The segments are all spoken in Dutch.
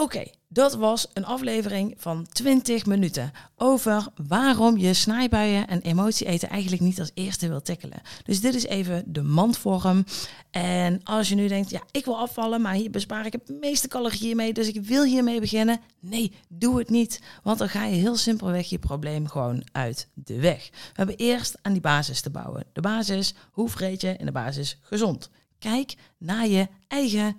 Oké, dat was een aflevering van 20 minuten over waarom je snijbuien en emotie eten eigenlijk niet als eerste wil tackelen. Dus dit is even de mandvorm. En als je nu denkt, ja, ik wil afvallen, maar hier bespaar ik het meeste calorieën mee, dus ik wil hiermee beginnen. Nee, doe het niet, want dan ga je heel simpelweg je probleem gewoon uit de weg. We hebben eerst aan die basis te bouwen. De basis, hoe vreet je in de basis gezond? Kijk naar je eigen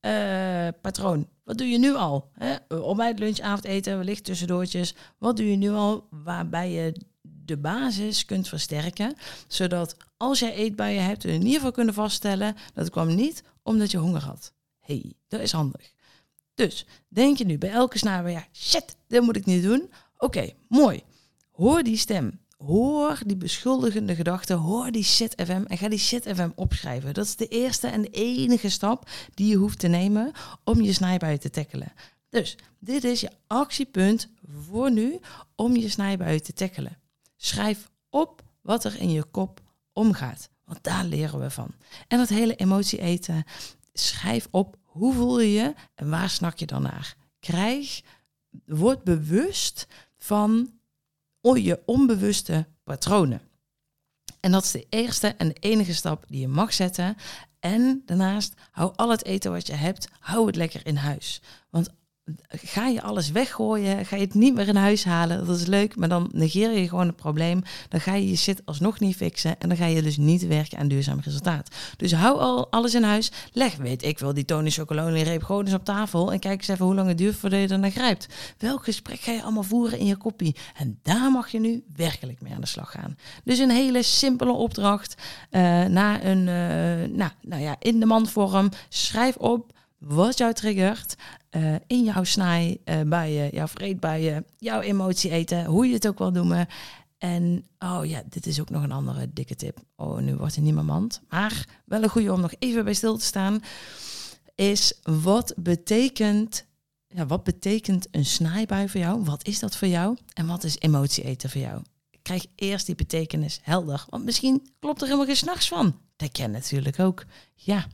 eetpatroon. Wat doe je nu al? Hè? Ontbijt, lunch, avondeten, wellicht tussendoortjes. Wat doe je nu al waarbij je de basis kunt versterken, zodat als jij eetbuien hebt, we in ieder geval kunnen vaststellen dat het kwam niet omdat je honger had. hey, dat is handig. Dus denk je nu bij elke snaar, ja, shit, dit moet ik niet doen. Oké, mooi. Hoor die stem. Hoor die beschuldigende gedachten, hoor die shit FM en ga die shit FM opschrijven. Dat is de eerste en de enige stap die je hoeft te nemen om je snijbui te tackelen. Dus dit is je actiepunt voor nu om je snijbui te tackelen. Schrijf op wat er in je kop omgaat, want daar leren we van. En dat hele emotie eten, schrijf op hoe voel je je en waar snak je dan naar. Krijg, word bewust van je onbewuste patronen. En dat is de eerste en de enige stap die je mag zetten. En daarnaast, hou al het eten wat je hebt, hou het lekker in huis. Want ga je alles weggooien, ga je het niet meer in huis halen, dat is leuk, maar dan negeer je gewoon het probleem. Dan ga je je shit alsnog niet fixen en dan ga je dus niet werken aan duurzaam resultaat. Dus hou al alles in huis, leg, weet ik wel, die Tony Chocolonely reep gewoon eens op tafel en kijk eens even hoe lang het duurt voordat je er naar grijpt. Welk gesprek ga je allemaal voeren in je kopie? En daar mag je nu werkelijk mee aan de slag gaan. Dus een hele simpele opdracht uh, naar een, nou, nou ja, in de mandvorm, schrijf op wat jou triggert uh, in jouw snaai, uh, bij je, jouw vreedbuien, jouw emotie eten, hoe je het ook wil noemen. En oh ja, dit is ook nog een andere dikke tip. Oh, nu wordt het niet meer mand. Maar wel een goede om nog even bij stil te staan. Is wat betekent, ja, wat betekent een snijbui voor jou? Wat is dat voor jou? En wat is emotie eten voor jou? Krijg eerst die betekenis helder. Want misschien klopt er helemaal geen s'nachts van. Dat ken natuurlijk ook. Ja,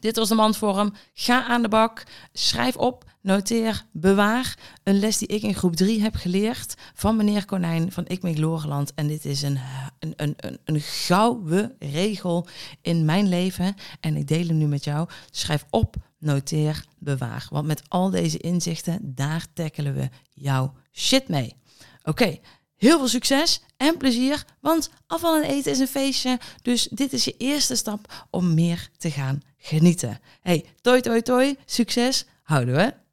dit was de mandvorm. Ga aan de bak. Schrijf op, noteer, bewaar. Een les die ik in groep 3 heb geleerd van meneer Konijn van Ik Meek Loreland. En dit is een, een, een, een, een gouden regel in mijn leven. En ik deel hem nu met jou. Schrijf op, noteer, bewaar. Want met al deze inzichten, daar tackelen we jouw shit mee. Oké, Heel veel succes en plezier, want afval en eten is een feestje. Dus dit is je eerste stap om meer te gaan genieten. Hey, toi toi toi, succes, houden we.